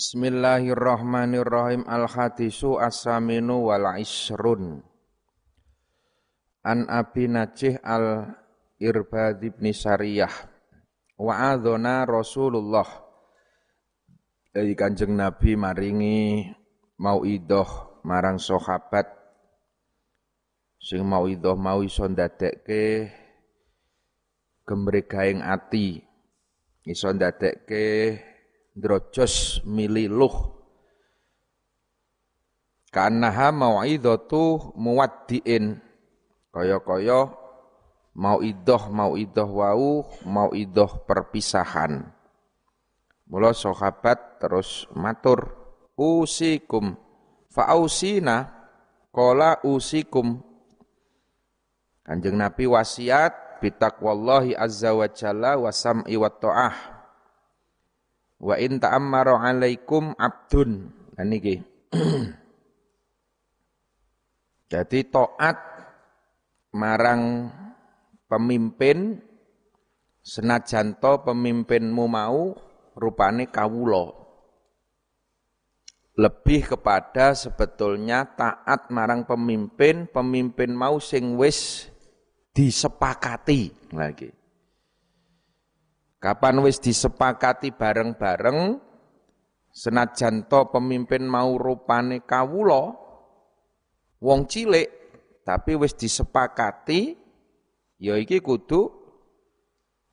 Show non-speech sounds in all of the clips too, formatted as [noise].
Bismillahirrahmanirrahim. Al-hadisu as-saminu wal isrun An Abi Najih al-Irbad ibn Sariyah. Wa'adhona Rasulullah. Dari kanjeng Nabi maringi mau idoh marang sahabat. Sing mau idoh mau iso ndadekke gemregaing ati. Iso ndadekke drojos mililuh kanaha mau'idhatu muwaddiin. Kaya-kaya mau idoh wau mau idoh perpisahan. Mula sahabat terus matur usikum fa'ausina qala usikum. Kanjeng Nabi wasiat bitaqwallahi azza wa jalla wa sam'i wa ta'ah Wa in ta'ammara 'alaikum 'abdun. Nah niki. [clears throat] Jadi taat marang pemimpin senajan to pemimpinmu mau rupane kawula. Lebih kepada sebetulnya taat marang pemimpin, pemimpin mau sing wis disepakati lagi. Kapan wis disepakati bareng-bareng senajan to pemimpin mau rupane kawula wong cilik tapi wis disepakati ya iki kudu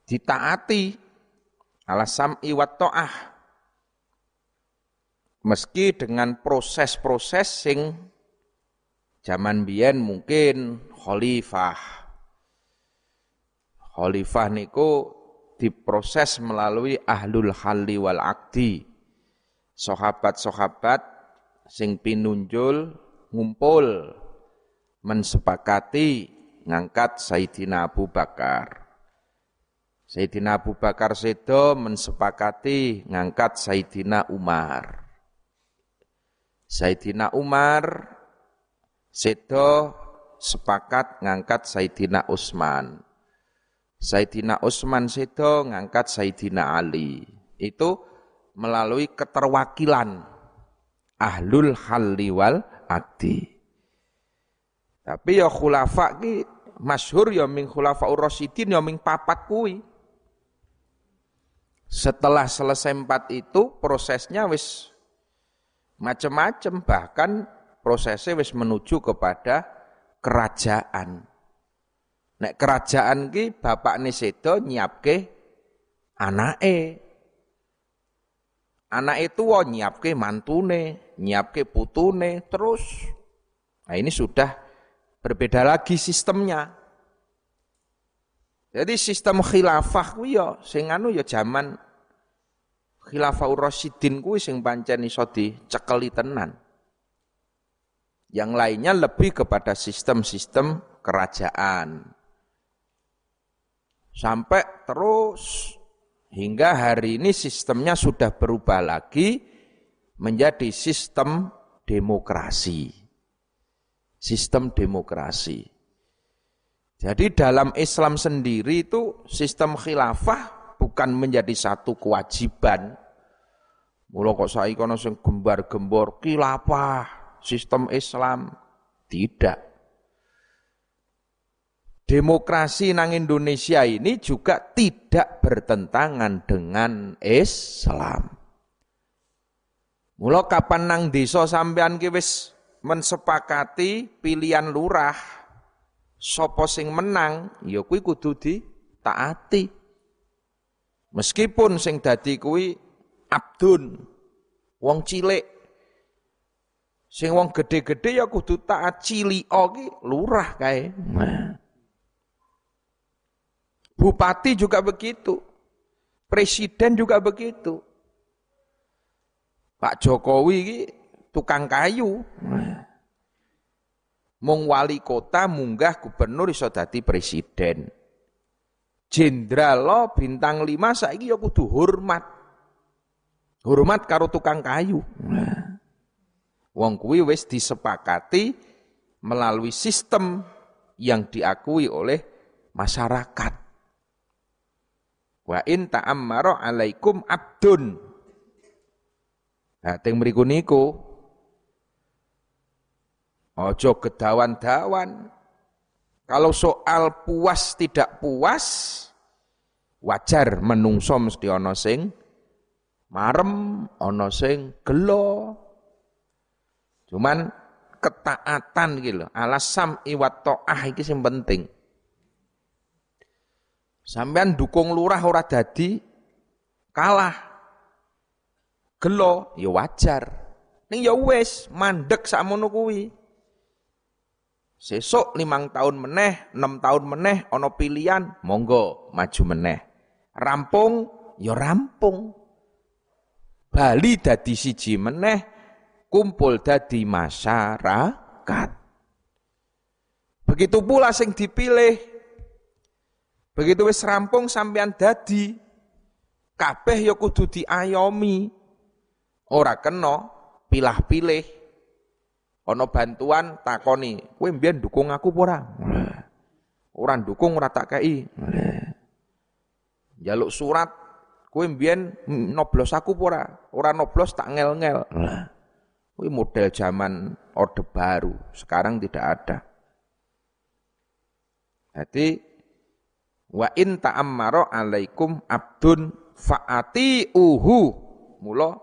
ditaati. Alasam iwat to'ah. Meski dengan proses-proses sing zaman biyen mungkin khalifah. Khalifah niku diproses melalui ahlul halli wal akdi. Sahabat-sahabat sing pinunjul ngumpul mensepakati ngangkat Sayyidina Abu Bakar. Sayyidina Abu Bakar sedo mensepakati ngangkat Sayyidina Umar. Sayyidina Umar sedo sepakat ngangkat Sayyidina Utsman. Sayyidina Utsman sedo ngangkat Sayyidina Ali. Itu melalui keterwakilan ahlul halli wal akdi. Tapi ya khulafa ki masyhur ya ming khulafa urasidin ya ming papat kuwi. Setelah selesai empat itu prosesnya wis macam-macam bahkan prosesnya wis menuju kepada kerajaan. Nek kerajaan ki bapakne sedo nyiapke anake. Itu wo nyiapke mantune, nyiapke putune, terus. Nah ini sudah berbeda lagi sistemnya. Jadi sistem khilafah kuwi ya sing anu ya zaman khilafah urasidin kuwi sing pancen iso dicekeli tenan. Yang lainnya lebih kepada sistem-sistem kerajaan. Sampai terus hingga hari ini sistemnya sudah berubah lagi menjadi sistem demokrasi. Sistem demokrasi. Jadi dalam Islam sendiri itu sistem khilafah bukan menjadi satu kewajiban. Mula kok saya kono gembar-gembor khilafah sistem Islam tidak. Demokrasi nang Indonesia ini juga tidak bertentangan dengan Islam. Mula kapan nang desa sampean ki mensepakati pilihan lurah sapa sing menang ya kuwi kudu ditaati. Meskipun sing dadi kuwi abdun wong cilik sing wong gede-gede ya kudu taat cilika ki lurah kae. Nah. Bupati juga begitu. Presiden juga begitu. Pak Jokowi tukang kayu. Mung wali kota munggah gubernur iso dadi presiden. Jenderal lo bintang lima saiki ya kudu hormat. Hormat karo tukang kayu. Wong kuwi wis disepakati melalui sistem yang diakui oleh masyarakat. Wa in ta'ammara alaikum abdun. Nah, teng mriku niku ojo gedawan-dawan. Kalau soal puas tidak puas, wajar menungso mesti ana sing marem, ana sing gelo. Cuman ketaatan gitu alasam iwat to'ah iki sing penting. Sampean dukung lurah ora dadi kalah. Gelo ya wajar. Ning ya wis mandek sakmono kuwi. Sesuk limang tahun meneh, enam tahun meneh, ono pilihan, monggo maju meneh. Rampung, ya rampung. Bali dadi siji meneh, kumpul dadi masyarakat. Begitu pula sing dipilih. Begitu wis rampung sampean dadi, kabeh ya kudu diayomi. Ora kena pilah-pilih. Ana bantuan takoni, kowe mbiyen dukung aku apa ora? Ora dukung ora tak kei. Jaluk surat, kowe mbiyen noblos aku apa ora? Ora noblos tak ngel-ngel. Kuwi model zaman Orde Baru, sekarang tidak ada. Jadi wa in ta'ammara alaikum abdun faati uhu mula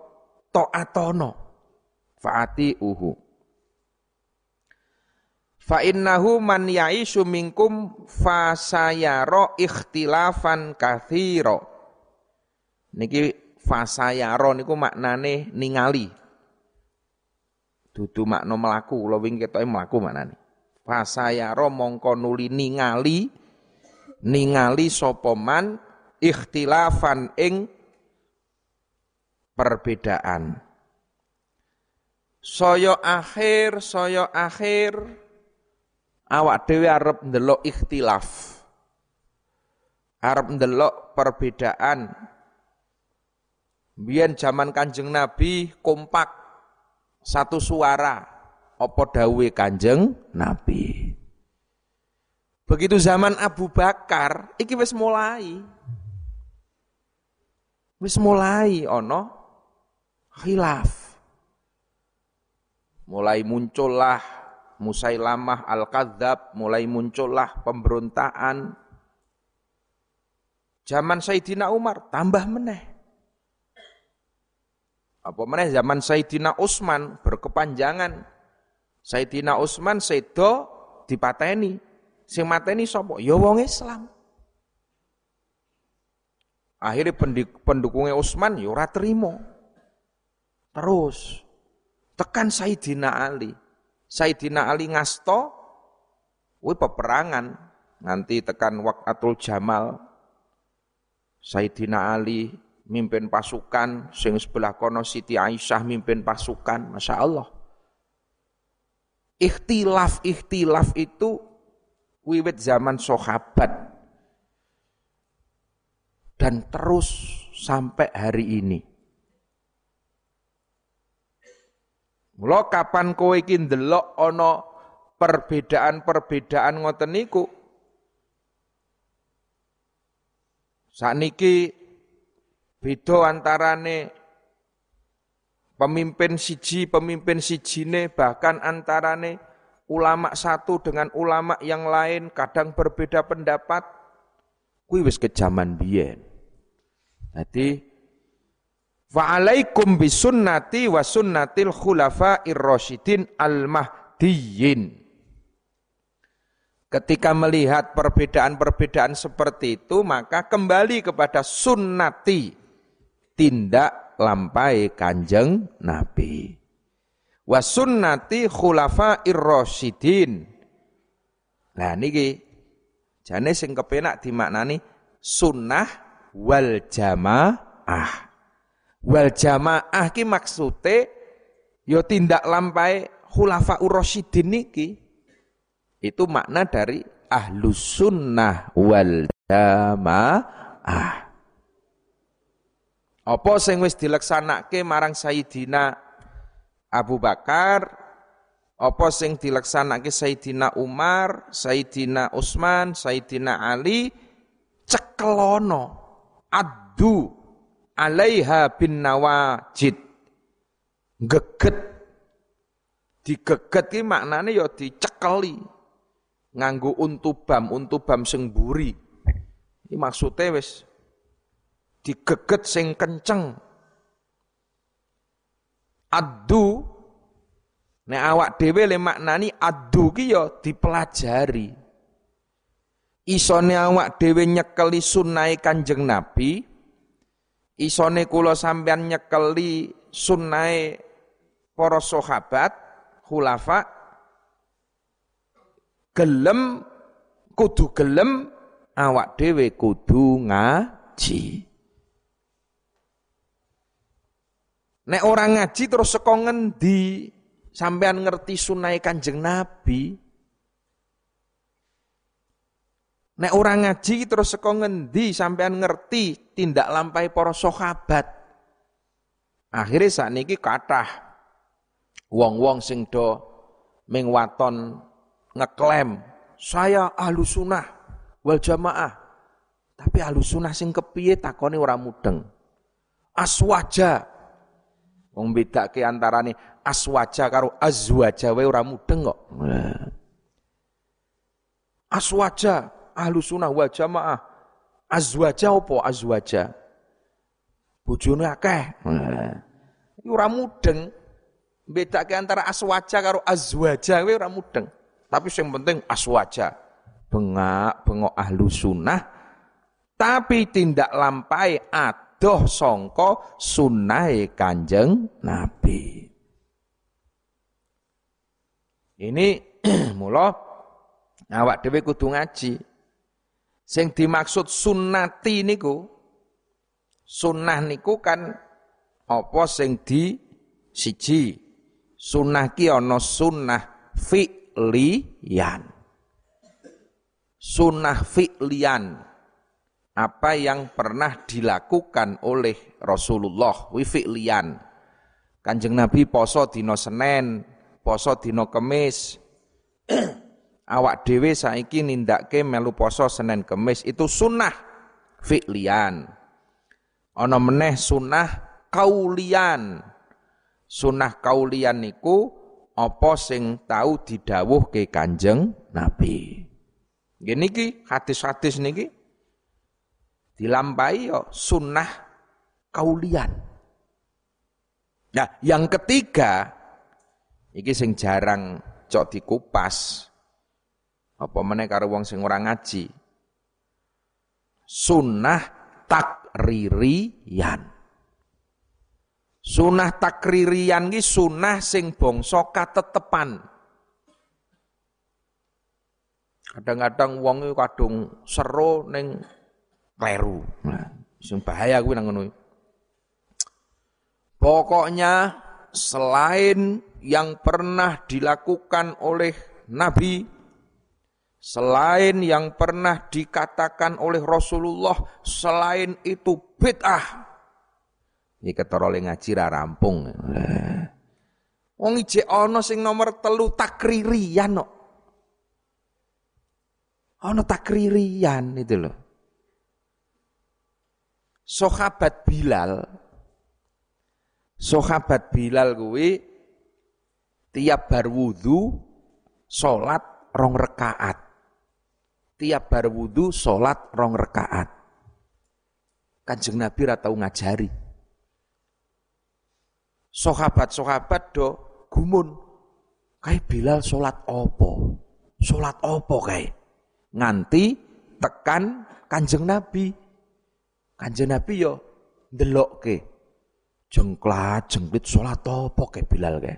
taatono faati uhu Fa innahu man ya'ishu minkum fasayara ikhtilafan kathira. Niki fasayara niku maknane ningali. Dudu makna melaku, kula wingi ketoke mlaku maknane. Fasayara mongko nuli ningali ningali sapa man ikhtilafan ing perbedaan. Soyo akhir, soyo akhir, awak dhewe arep ndelok ikhtilaf. Arep ndelok perbedaan. Biyen zaman Kanjeng Nabi kompak satu suara apa dawe Kanjeng Nabi. Begitu zaman Abu Bakar iki wis mulai. Wis mulai ono khilaf. Mulai muncullah Musailamah Al-Kadzab mulai muncullah pemberontakan. Zaman Sayyidina Umar tambah meneh. Apa meneh zaman Sayyidina Utsman berkepanjangan. Sayyidina Utsman sedo dipateni. Sing mateni sapa? Ya wong Islam. Akhirnya pendukungnya Utsman ya ora terima. Terus tekan Sayyidina Ali. Sayyidina Ali ngasto, wih peperangan nanti tekan wakatul Jamal. Sayyidina Ali mimpin pasukan, sing sebelah kono Siti Aisyah mimpin pasukan, Masya Allah. Ikhtilaf-ikhtilaf itu wiwit zaman sahabat dan terus sampai hari ini. Mula kapan kowe iki ndelok ana perbedaan-perbedaan ngoten niku Sakniki beda antarane pemimpin siji, pemimpin sijine bahkan antarane ulama satu dengan ulama yang lain kadang berbeda pendapat kuwi wis kejaman biyen. Jadi Fa'alaikum bisunnati wa sunnatil khulafa'ir rasyidin al-mahdiyyin. Ketika melihat perbedaan-perbedaan seperti itu, maka kembali kepada sunnati, tindak lampai kanjeng Nabi. Wa sunnati khulafa'ir rasyidin. Nah niki jane sing kepenak dimaknani sunnah wal jamaah. Wal jamaah ki maksude ya tindak lampai khulafa urasyidin niki. Itu makna dari ahlus sunnah wal jamaah. Apa sing wis dileksanake marang Sayyidina Abu Bakar, apa sing dileksanake Sayyidina Umar, Sayyidina Utsman, Sayyidina Ali cekelono addu alaiha bin nawajid. Geget. Digeget ki maknane ya dicekeli nganggo untubam untubam sing buri iki maksude wis digeget sing kenceng addu. Nek awak dhewe le maknani addu ki ya dipelajari. Isone awak dhewe nyekeli sunnahe Kanjeng Nabi isone kula sampean nyekeli sunnahe para sahabat khulafa gelem kudu gelem awak dhewe kudu ngaji Nek orang ngaji terus saka ngendi sampean ngerti sunai Kanjeng Nabi? Nek orang ngaji terus saka ngendi sampean ngerti tindak lampai para sahabat? Akhirnya saat niki kathah wong-wong sing do ming waton ngeklaim saya ahlu sunnah wal jamaah. Tapi ahlu sunnah sing kepiye takone ora mudeng. Aswaja. Wong bedake antarane aswaja karo azwaja wae ora mudeng kok. Aswaja ahlu sunnah wal jamaah. Azwaja apa azwaja? Bojone akeh. Iku ora mudeng. Bedake antara aswaja karo azwaja kowe ora mudeng. Tapi yang penting aswaja. Bengak, bengok ahlu sunnah. Tapi tindak lampai adoh songko sunnah kanjeng Nabi. Ini [clears throat] mula awak dhewe kudu ngaji. Sing dimaksud sunnati niku sunnah niku kan apa sing di siji Sunnah ki ana sunnah fi'liyan. Sunnah. Apa yang pernah dilakukan oleh Rasulullah wi fi'liyan. Kanjeng Nabi poso dina Senin, poso dina Kemis. [clears throat] Awak dhewe saiki nindakke melu poso Senin Kemis itu sunnah fi'liyan. Ana meneh sunnah kaulian sunah kaulian niku apa sing tahu didhawuhke Kanjeng Nabi. Gini ki hadis-hadis niki dilampahi yo sunnah kaulian. Nah, yang ketiga iki sing jarang cok dikupas. Apa meneh karo wong sing ora ngaji. Sunnah takririan. Sunah takririan ki sunah sing bangsa katetepan. Kadang-kadang wong kadung seru ning kleru. Nah, sing bahaya kuwi nang ngono. Pokoknya selain yang pernah dilakukan oleh Nabi, selain yang pernah dikatakan oleh Rasulullah, selain itu bid'ah, Iki ketara le ngaji ra rampung. Wong ijek ana sing nomor telu takririan kok. Ana takririan itu loh. Sahabat Bilal Sahabat Bilal kuwi tiap bar wudu salat rong rekaat. Tiap bar wudu salat rong rekaat. Kanjeng Nabi ra tau ngajari sahabat-sahabat do gumun kae Bilal salat opo salat opo kae nganti tekan Kanjeng Nabi Kanjeng Nabi yo ndelokke jengklat jengklit salat opo kae Bilal kae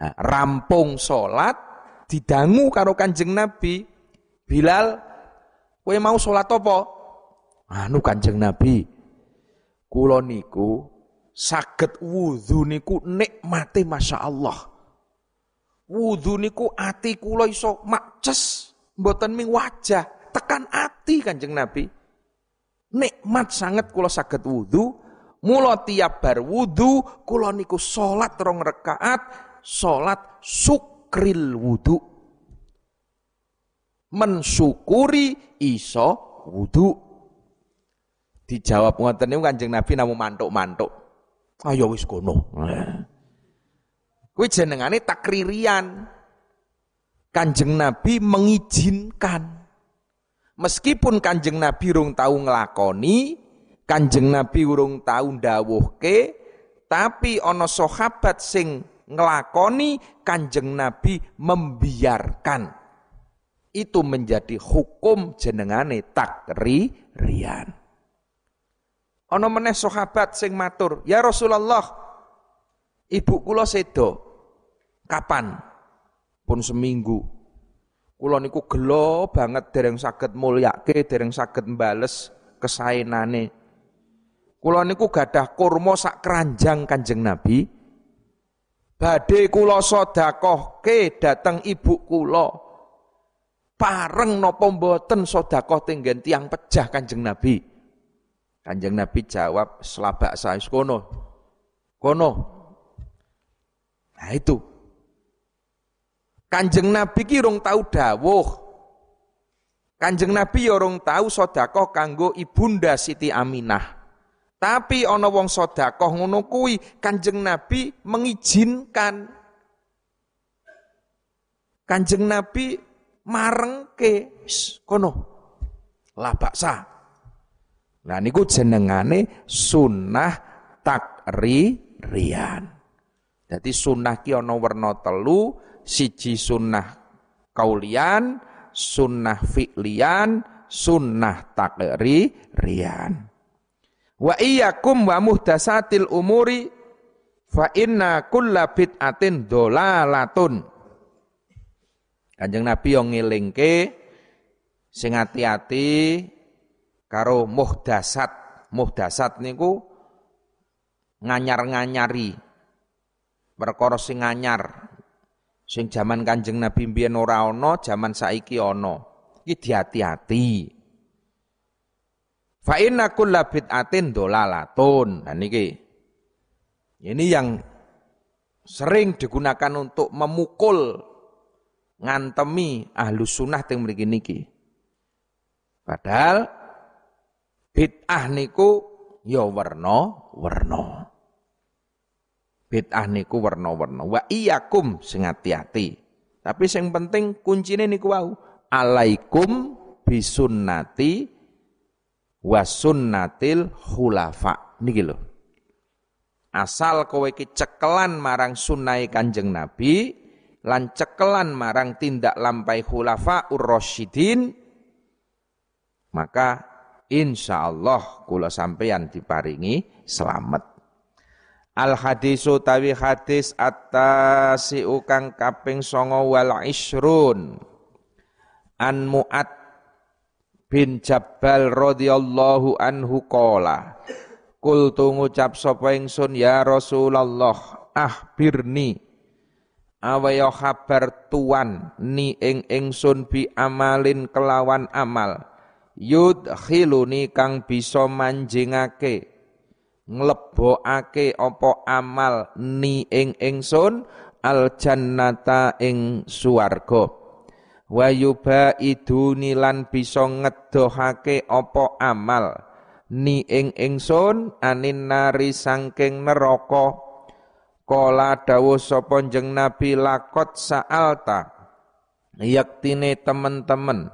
nah, rampung salat didangu karo Kanjeng Nabi Bilal kowe mau salat opo anu Kanjeng Nabi kula niku Saged wudhu niku nikmate Masya Allah. Wudhu niku ati kula iso makces. Mboten ming wajah. Tekan ati kanjeng Nabi. Nikmat sangat kula saged wudhu. Mula tiap bar wudhu. Kula niku sholat rong rekaat. Sholat sukril wudhu. Mensyukuri iso wudhu. Dijawab ngoten niku Kanjeng Nabi namu mantuk-mantuk. Ayo wis kono. Kuwi jenengane takririan. Kanjeng Nabi mengizinkan. Meskipun Kanjeng Nabi urung tahu nglakoni, Kanjeng Nabi urung tahu ndawuhke, tapi ana sahabat sing nglakoni Kanjeng Nabi membiarkan. Itu menjadi hukum jenengane takririan. Ana meneh sahabat sing matur, "Ya Rasulullah, ibu kula sedo. Kapan?" Pun seminggu. Kula niku gelo banget dereng saged mulyake, dereng saged mbales kesaenane. Kula niku gadah kurma sak keranjang Kanjeng Nabi. Badhe kula sedekahke dateng ibu kula. Pareng napa mboten sedekah tenggen tiang pejah Kanjeng Nabi? Kanjeng Nabi jawab, selabak saya kono. Kono. Nah itu. Kanjeng Nabi ki rong tahu dawuh. Kanjeng Nabi ya rong tahu sedekah kanggo ibunda Siti Aminah. Tapi ana wong sedekah ngono kuwi Kanjeng Nabi mengizinkan. Kanjeng Nabi marengke kono. Labaksa. Nah niku jenengane sunnah takririan. Jadi sunnah ki ana werna telu, siji sunnah kaulian, sunnah fi'lian, sunnah takririan. Wa iyyakum wa muhdasatil umuri fa inna kulla bid'atin dolalatun. Kanjeng Nabi yang ngelingke sing hati-hati karo muhdasat. Muhdasat niku nganyar-nganyari. Perkara sing nganyar. Sing zaman Kanjeng Nabi mbiyen ora ana, zaman saiki ana. Iki dihati-hati. Fa inna kulla bid'atin dolalatun. Nah niki. Ini yang sering digunakan untuk memukul ngantemi ahlu sunnah yang mriki niki. Padahal Bid'ah niku ya werna-werna. Bid'ah niku werna-werna. Wa iyyakum sing hati-hati. Tapi sing penting kuncine niku wau. Alaikum bisunnati wa sunnatil khulafa. Niki lho. Asal kowe iki cekelan marang sunnah Kanjeng Nabi lan cekelan marang tindak lampai khulafa ur-rasyidin maka Insya Allah kula sampeyan diparingi selamat. Al hadisu tawi hadis atas kang kaping songo wal isrun an muat bin Jabal radhiyallahu anhu qala Kul tu ngucap sapa ingsun ya Rasulullah ahbirni awaya kabar tuan ni ing ingsun bi amalin kelawan amal yudkhiluni kang bisa manjingake nglebokake apa amal ni ing ingsun al jannata ing swarga. Wa yubaiduni lan bisa ngedohake apa amal ni ing ingsun anin nari sangking neraka. Kala dawuh sapa jeneng nabi lakot saalta. Yaktine temen-temen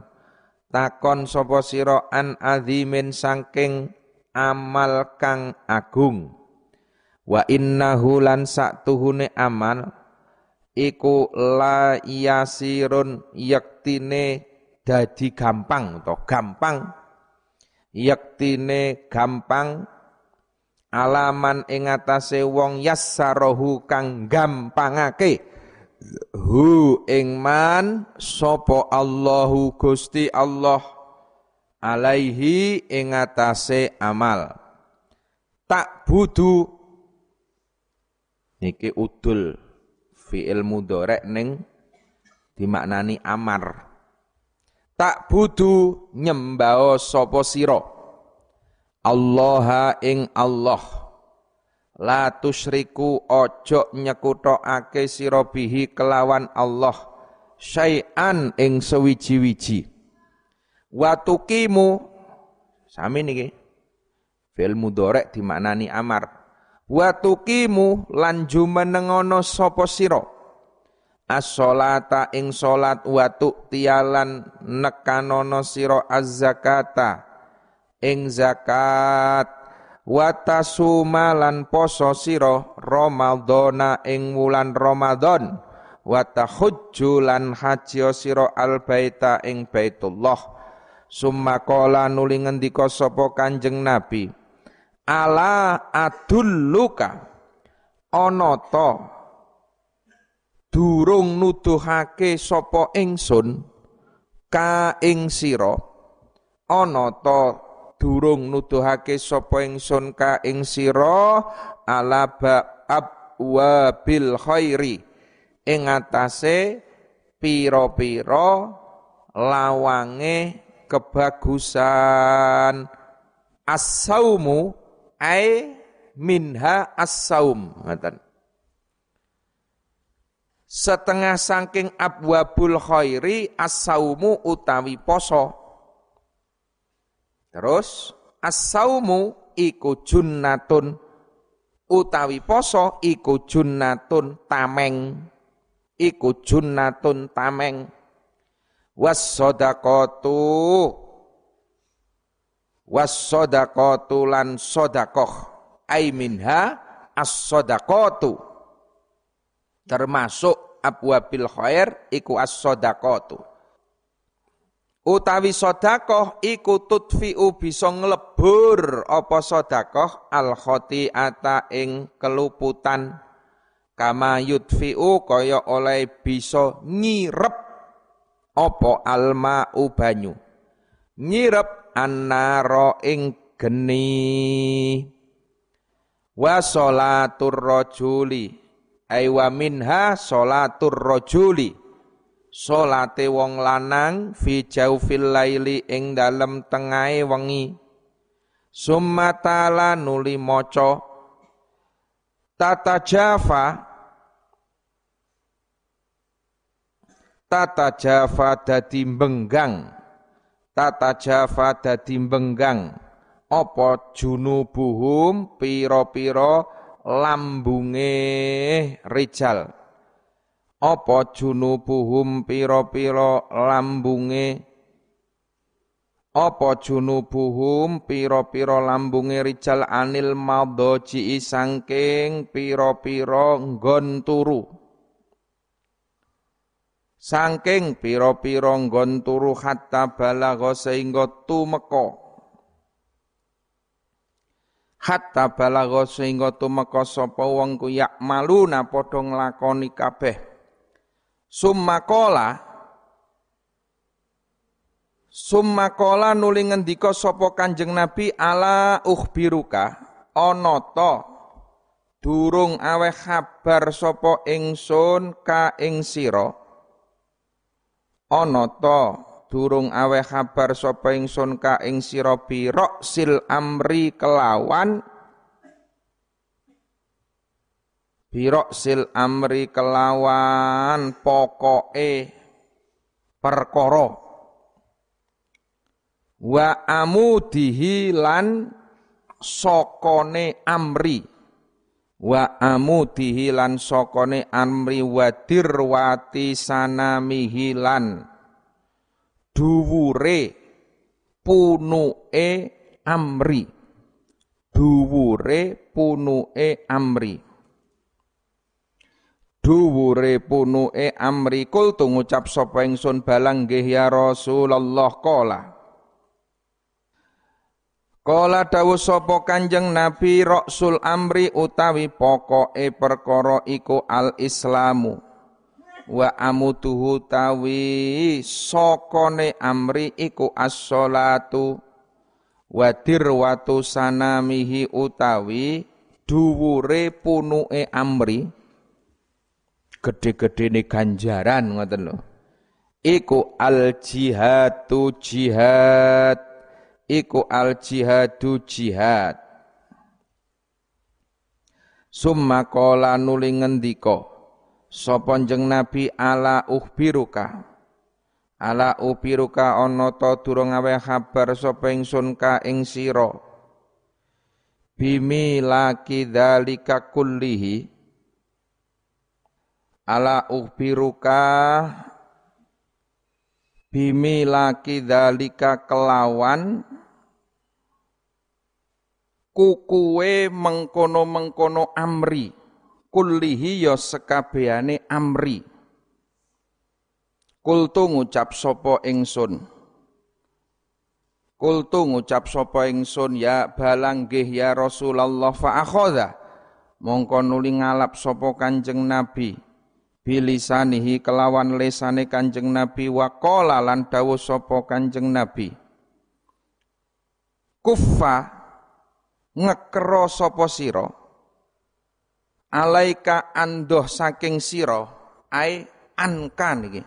takon sapa sira an azimin saking amal kang agung. Wa innahu lan saktuhune amal iku la yasirun yaktine dadi gampang atau gampang. Yaktine gampang alaman ing atase wong yassarahu kang gampangake. Hu ing man sapa Allahu Gusti Allah alaihi ing atase amal. Tak budu. Niki udul fi'il mudhari ning dimaknani amar. Tak budu nyembao sapa sira. Allah ing Allah. La tusyriku ojo nyekutokake sira bihi kelawan Allah syai'an ing sewiji-wiji. Wa tuqimu sami niki. Fil mudhari dimaknani amar. wa tuqimu lan jumenengono sapa sira? As-sholata ing salat wa tu'tiyalan nekanono sira az-zakata. Ing zakat. Wa tasuma lan poso sira ramadhana ing wulan ramadan wa tahujju lan haji sira al baita ing baitullah summa qala nuli ngendika sapa kanjeng nabi ala adulluka? Ana ta durung nuduhake sapa ingsun? Ka ing sira. Ana ta durung nuduhake sapa ingsun ka ing sira? Ala abwa bil khairi. Ing atase pira-pira lawange kebagusan. As-saumu ai minha as-saum. Setengah saking abwabul khairi as-saumu utawi poso. Terus as-saumu iku junnatun. Utawi poso iku junnatun tameng. Iku junnatun tameng was sadaqatu was sadaqatu lan sadaqah ai minha as sadaqatu termasuk abwabil khair iku as sadaqatu utawi sedekah iku tutfiu bisa nglebur apa sedekah al khati'ata ing keluputan. Kama yutfiu kaya oleh bisa ngirep apa alma banyu? Ngirep annaro ing geni. Wa sholatur rajuli ay wa minha sholatur rajuli salate wong lanang fi jaufil laili ing dalem tengahe wengi. Summa ta'ala nuli maca tata jafa tata jafa dadi benggang tata jafa dadi benggang apa junubuhum pira-pira lambunge rijal? Apa junubuhum pira-pira lambunge? Apa junubuhum pira-pira lambunge rijal anil madhaji sangking pira-pira nggon turu Sangking piro-piro nggon turu hatta balagha sehingga tumeka. Hatta balagha sehingga tumeka sapa wong ku yak maluna padha nglakoni kabeh. Summakola Summakola nuli ngendika sapa Kanjeng Nabi ala ukhbiruka ana ta durung aweh kabar sapa ingsun ka ing sira ana ta durung aweh kabar sapa ingsun ka ing sira sil amri kelawan? Sil amri kelawan pokoke perkara. Wa amudihi lan sokone amri wa amudihi lan sokone amri wadir wati sanamihi lan duwure punuke amri. Duwure punuke amri. Duwure punuke amri. Kul ngucap sapa ingsun balang nggih ya Rasulullah kala Kala dawuh sapa Kanjeng Nabi Rasul amri utawi pokoke perkara iku al Islamu wa amutuhu tawi sokone amri iku as-sholatu wa dirwatu sanamihi utawi dhuwure punuke amri. Gede-gedene ganjaran ngoten lho. Iku al jihadu jihad iku al jihadu jihad. Summa qala nuli ngendika sapa jeneng nabi ala uhbiruka? Ala ubiruka ana ta durung awe kabar sapa ingsun ka ing sira? Bimilaki dzalika kullihi. Ala ukhbiruka bimilaki dzalika kelawan kukuwe mengkono-mengkono amri. Kullihi ya sekabehane amri. Kultu ngucap sapa ingsun. Kultu ngucap sapa ingsun ya balanggih ya Rasulullah fa akhadha. Mongko nuli ngalap sapa Kanjeng Nabi. Bilisanihi kelawan lesane Kanjeng Nabi wa qala lan dawuh sapa Kanjeng Nabi. Kuffa ngekero sapa sira? Alaika andoh saking sira? Ai ankan niki.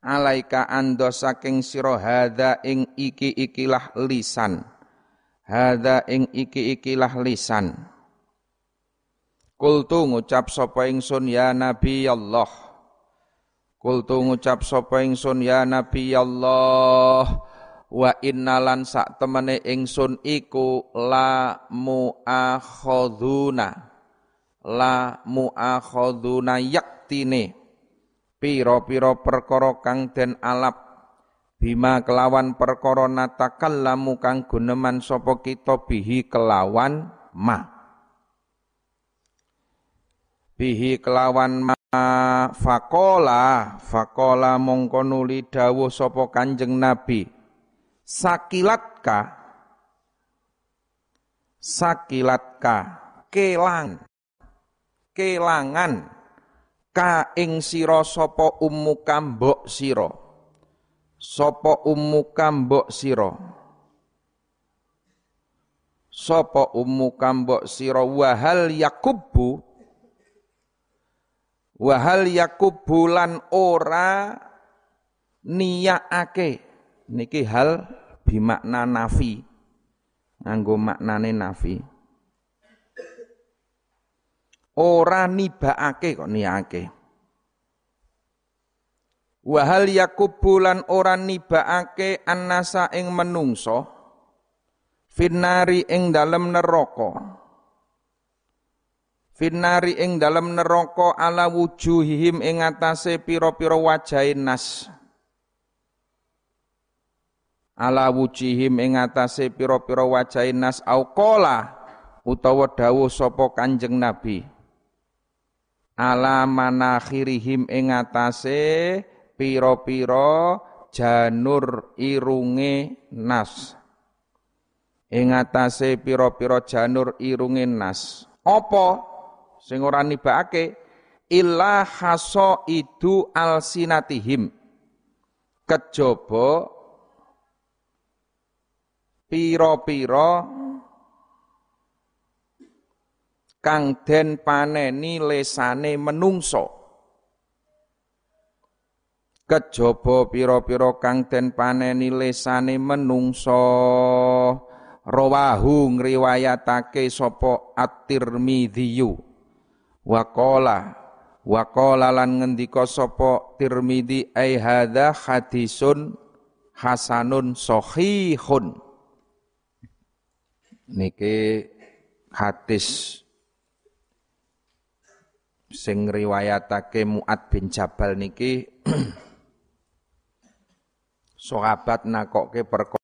Alaika ando saking sira hadza ing iki ikilah lisan. Hadza ing iki ikilah lisan. Kultu ngucap sapa ingsun ya Nabi Allah. Kultu ngucap sapa ingsun ya Nabi Allah wa innalan sak temene ingsun iku la muakhaduna la muakhaduna yaktine. Piro-piro perkara kang den alap. Bima kelawan perkara natakallamu kang guneman sapa kita bihi kelawan ma. Bihi kelawan ma fakola. Fakola mongko nuli dawuh sapa kanjeng nabi sakilatka. Sakilatka. Kelang. Kelangan. Ka ing sira sapa ummuka mbok sira? Sapa ummuka mbok sira? Sapa ummuka mbok sira? Wahal yakubu wahal yakubu lan ora niyaake niki hal bimakna nafi nganggo maknane nafi. Ora nibaake kok niake Wahal yakubulan ora nibaake annasa ing menungso finari ing dalem neraka. Finari ing dalem neraka ala wujuhihim ing atase pira-pira wajahe nas Ala wujihim ing atase pira-pira wajahe nas auqala utawa dawuh sapa Kanjeng Nabi. Ala manakhirihim ing atase pira-pira janur irunge nas. Ing atase pira-pira janur irunge nas. Apa? Sing ora nibake illa haso idu alsinatihim. Kejaba pira-pira kang den paneni lesane menungso. Kejaba pira-pira kang den paneni lesane menungso. Rawahu ngriwayatake sapa at-Tirmidzi wa qala wa qala lan ngendika sapa Tirmidzi ai hadza hadisun hasanun sahihun niki hadis sing riwayatake Muad bin Jabal niki [clears throat] sahabat nakoke perkara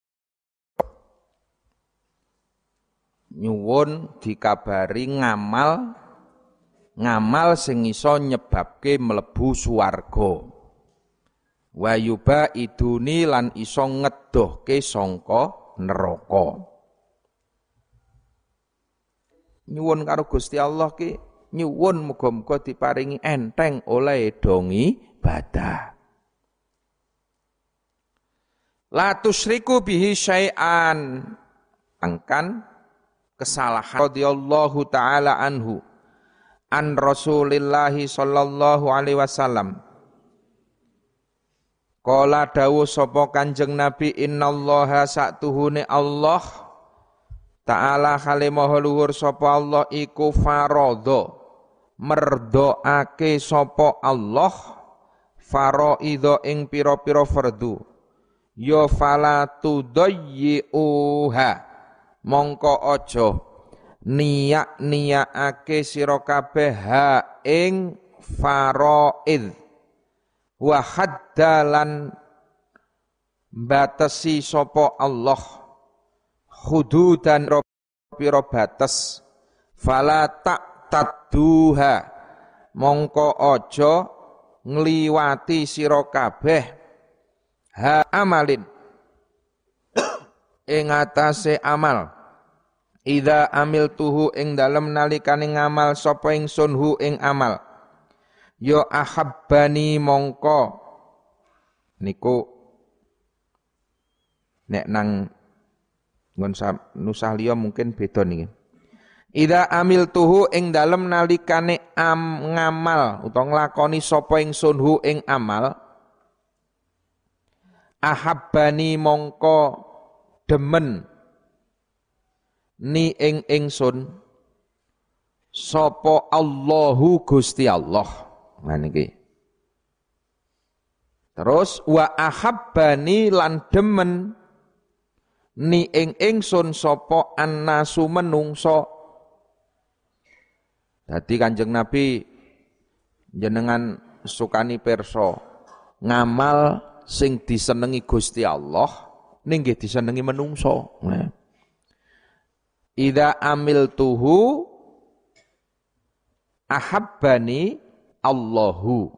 nyuwun dikabari ngamal ngamal sing iso nyebabke mlebu swarga. Wa yuba iduni lan iso ngedohke sangka neraka nyuwun karo Gusti Allah ki nyuwun muga-muga diparingi enteng oleh dongi badah. La tusriku bihi syai'an. Angkan kesalahan radhiyallahu taala anhu an Rasulillahi sallallahu alaihi wasallam. Kala dawuh sapa Kanjeng Nabi innallaha satuhune Allah Ta'ala khali maha luhur sapa Allah iku faradha merdoake sapa Allah faraidha ing pira-pira fardu. Ya fala tudayyi'uha mongko aja niyak niyakake sira kabeh ha ing faraid wa haddalan batasi sapa Allah hududan pira batas fala tak taduha mongko aja ngliwati sira kabeh. Ha amalin. [coughs] Ing atase amal. Ida amil tuhu ing dalem nalikane ngamal sapa ingsun hu ing amal. Yo ahabbani mongko. Niku. Nek nang ngon nusah liya mungkin beda niki. Ida amil tuhu ing dalem nalikane am ngamal utawa nglakoni sapa ingsun hu ing amal ahabbani mongko demen ni ing ingsun sapa Allahu Gusti Allah. Nah niki. Terus wa ahabbani lan demen ni ing ingsun sapa annasu menungso. Dadi Kanjeng Nabi jenengan sukani perso ngamal sing disenengi Gusti Allah ning nggih disenengi menungso. Nah. Ida amil tuhu ahabbani Allahu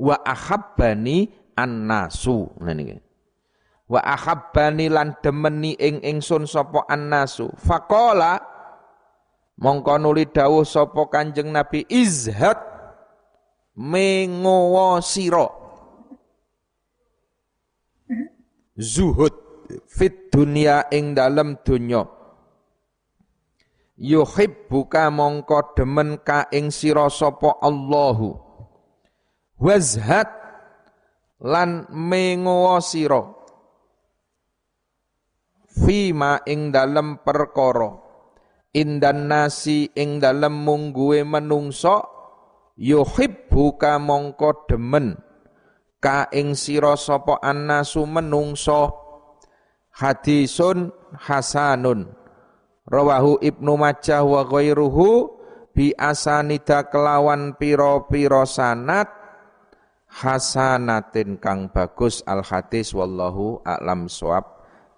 wa ahabbani annasu. Nah niki. Wa ahabbani lan demeni ing ingsun sapa annasu. Faqala mongko nuli dawuh sapa Kanjeng Nabi izhat mengowo sira. Zuhud fit dunia ing dalam dunya yuhibbuka mongko demen ka ing sira sapa Allahu wazhat lan mengowo sira fima ing dalem perkara. Indan nasi ing dalem mungguwe menungso yuhibbuka mongko demen. Ka ing sira sapa annasu menungso. Hadisun hasanun. Rawahu Ibnu Majah wa ghairuhu bi asanida kelawan piro-piro sanat hasanatin kang bagus. Al hadis wallahu a'lam swab.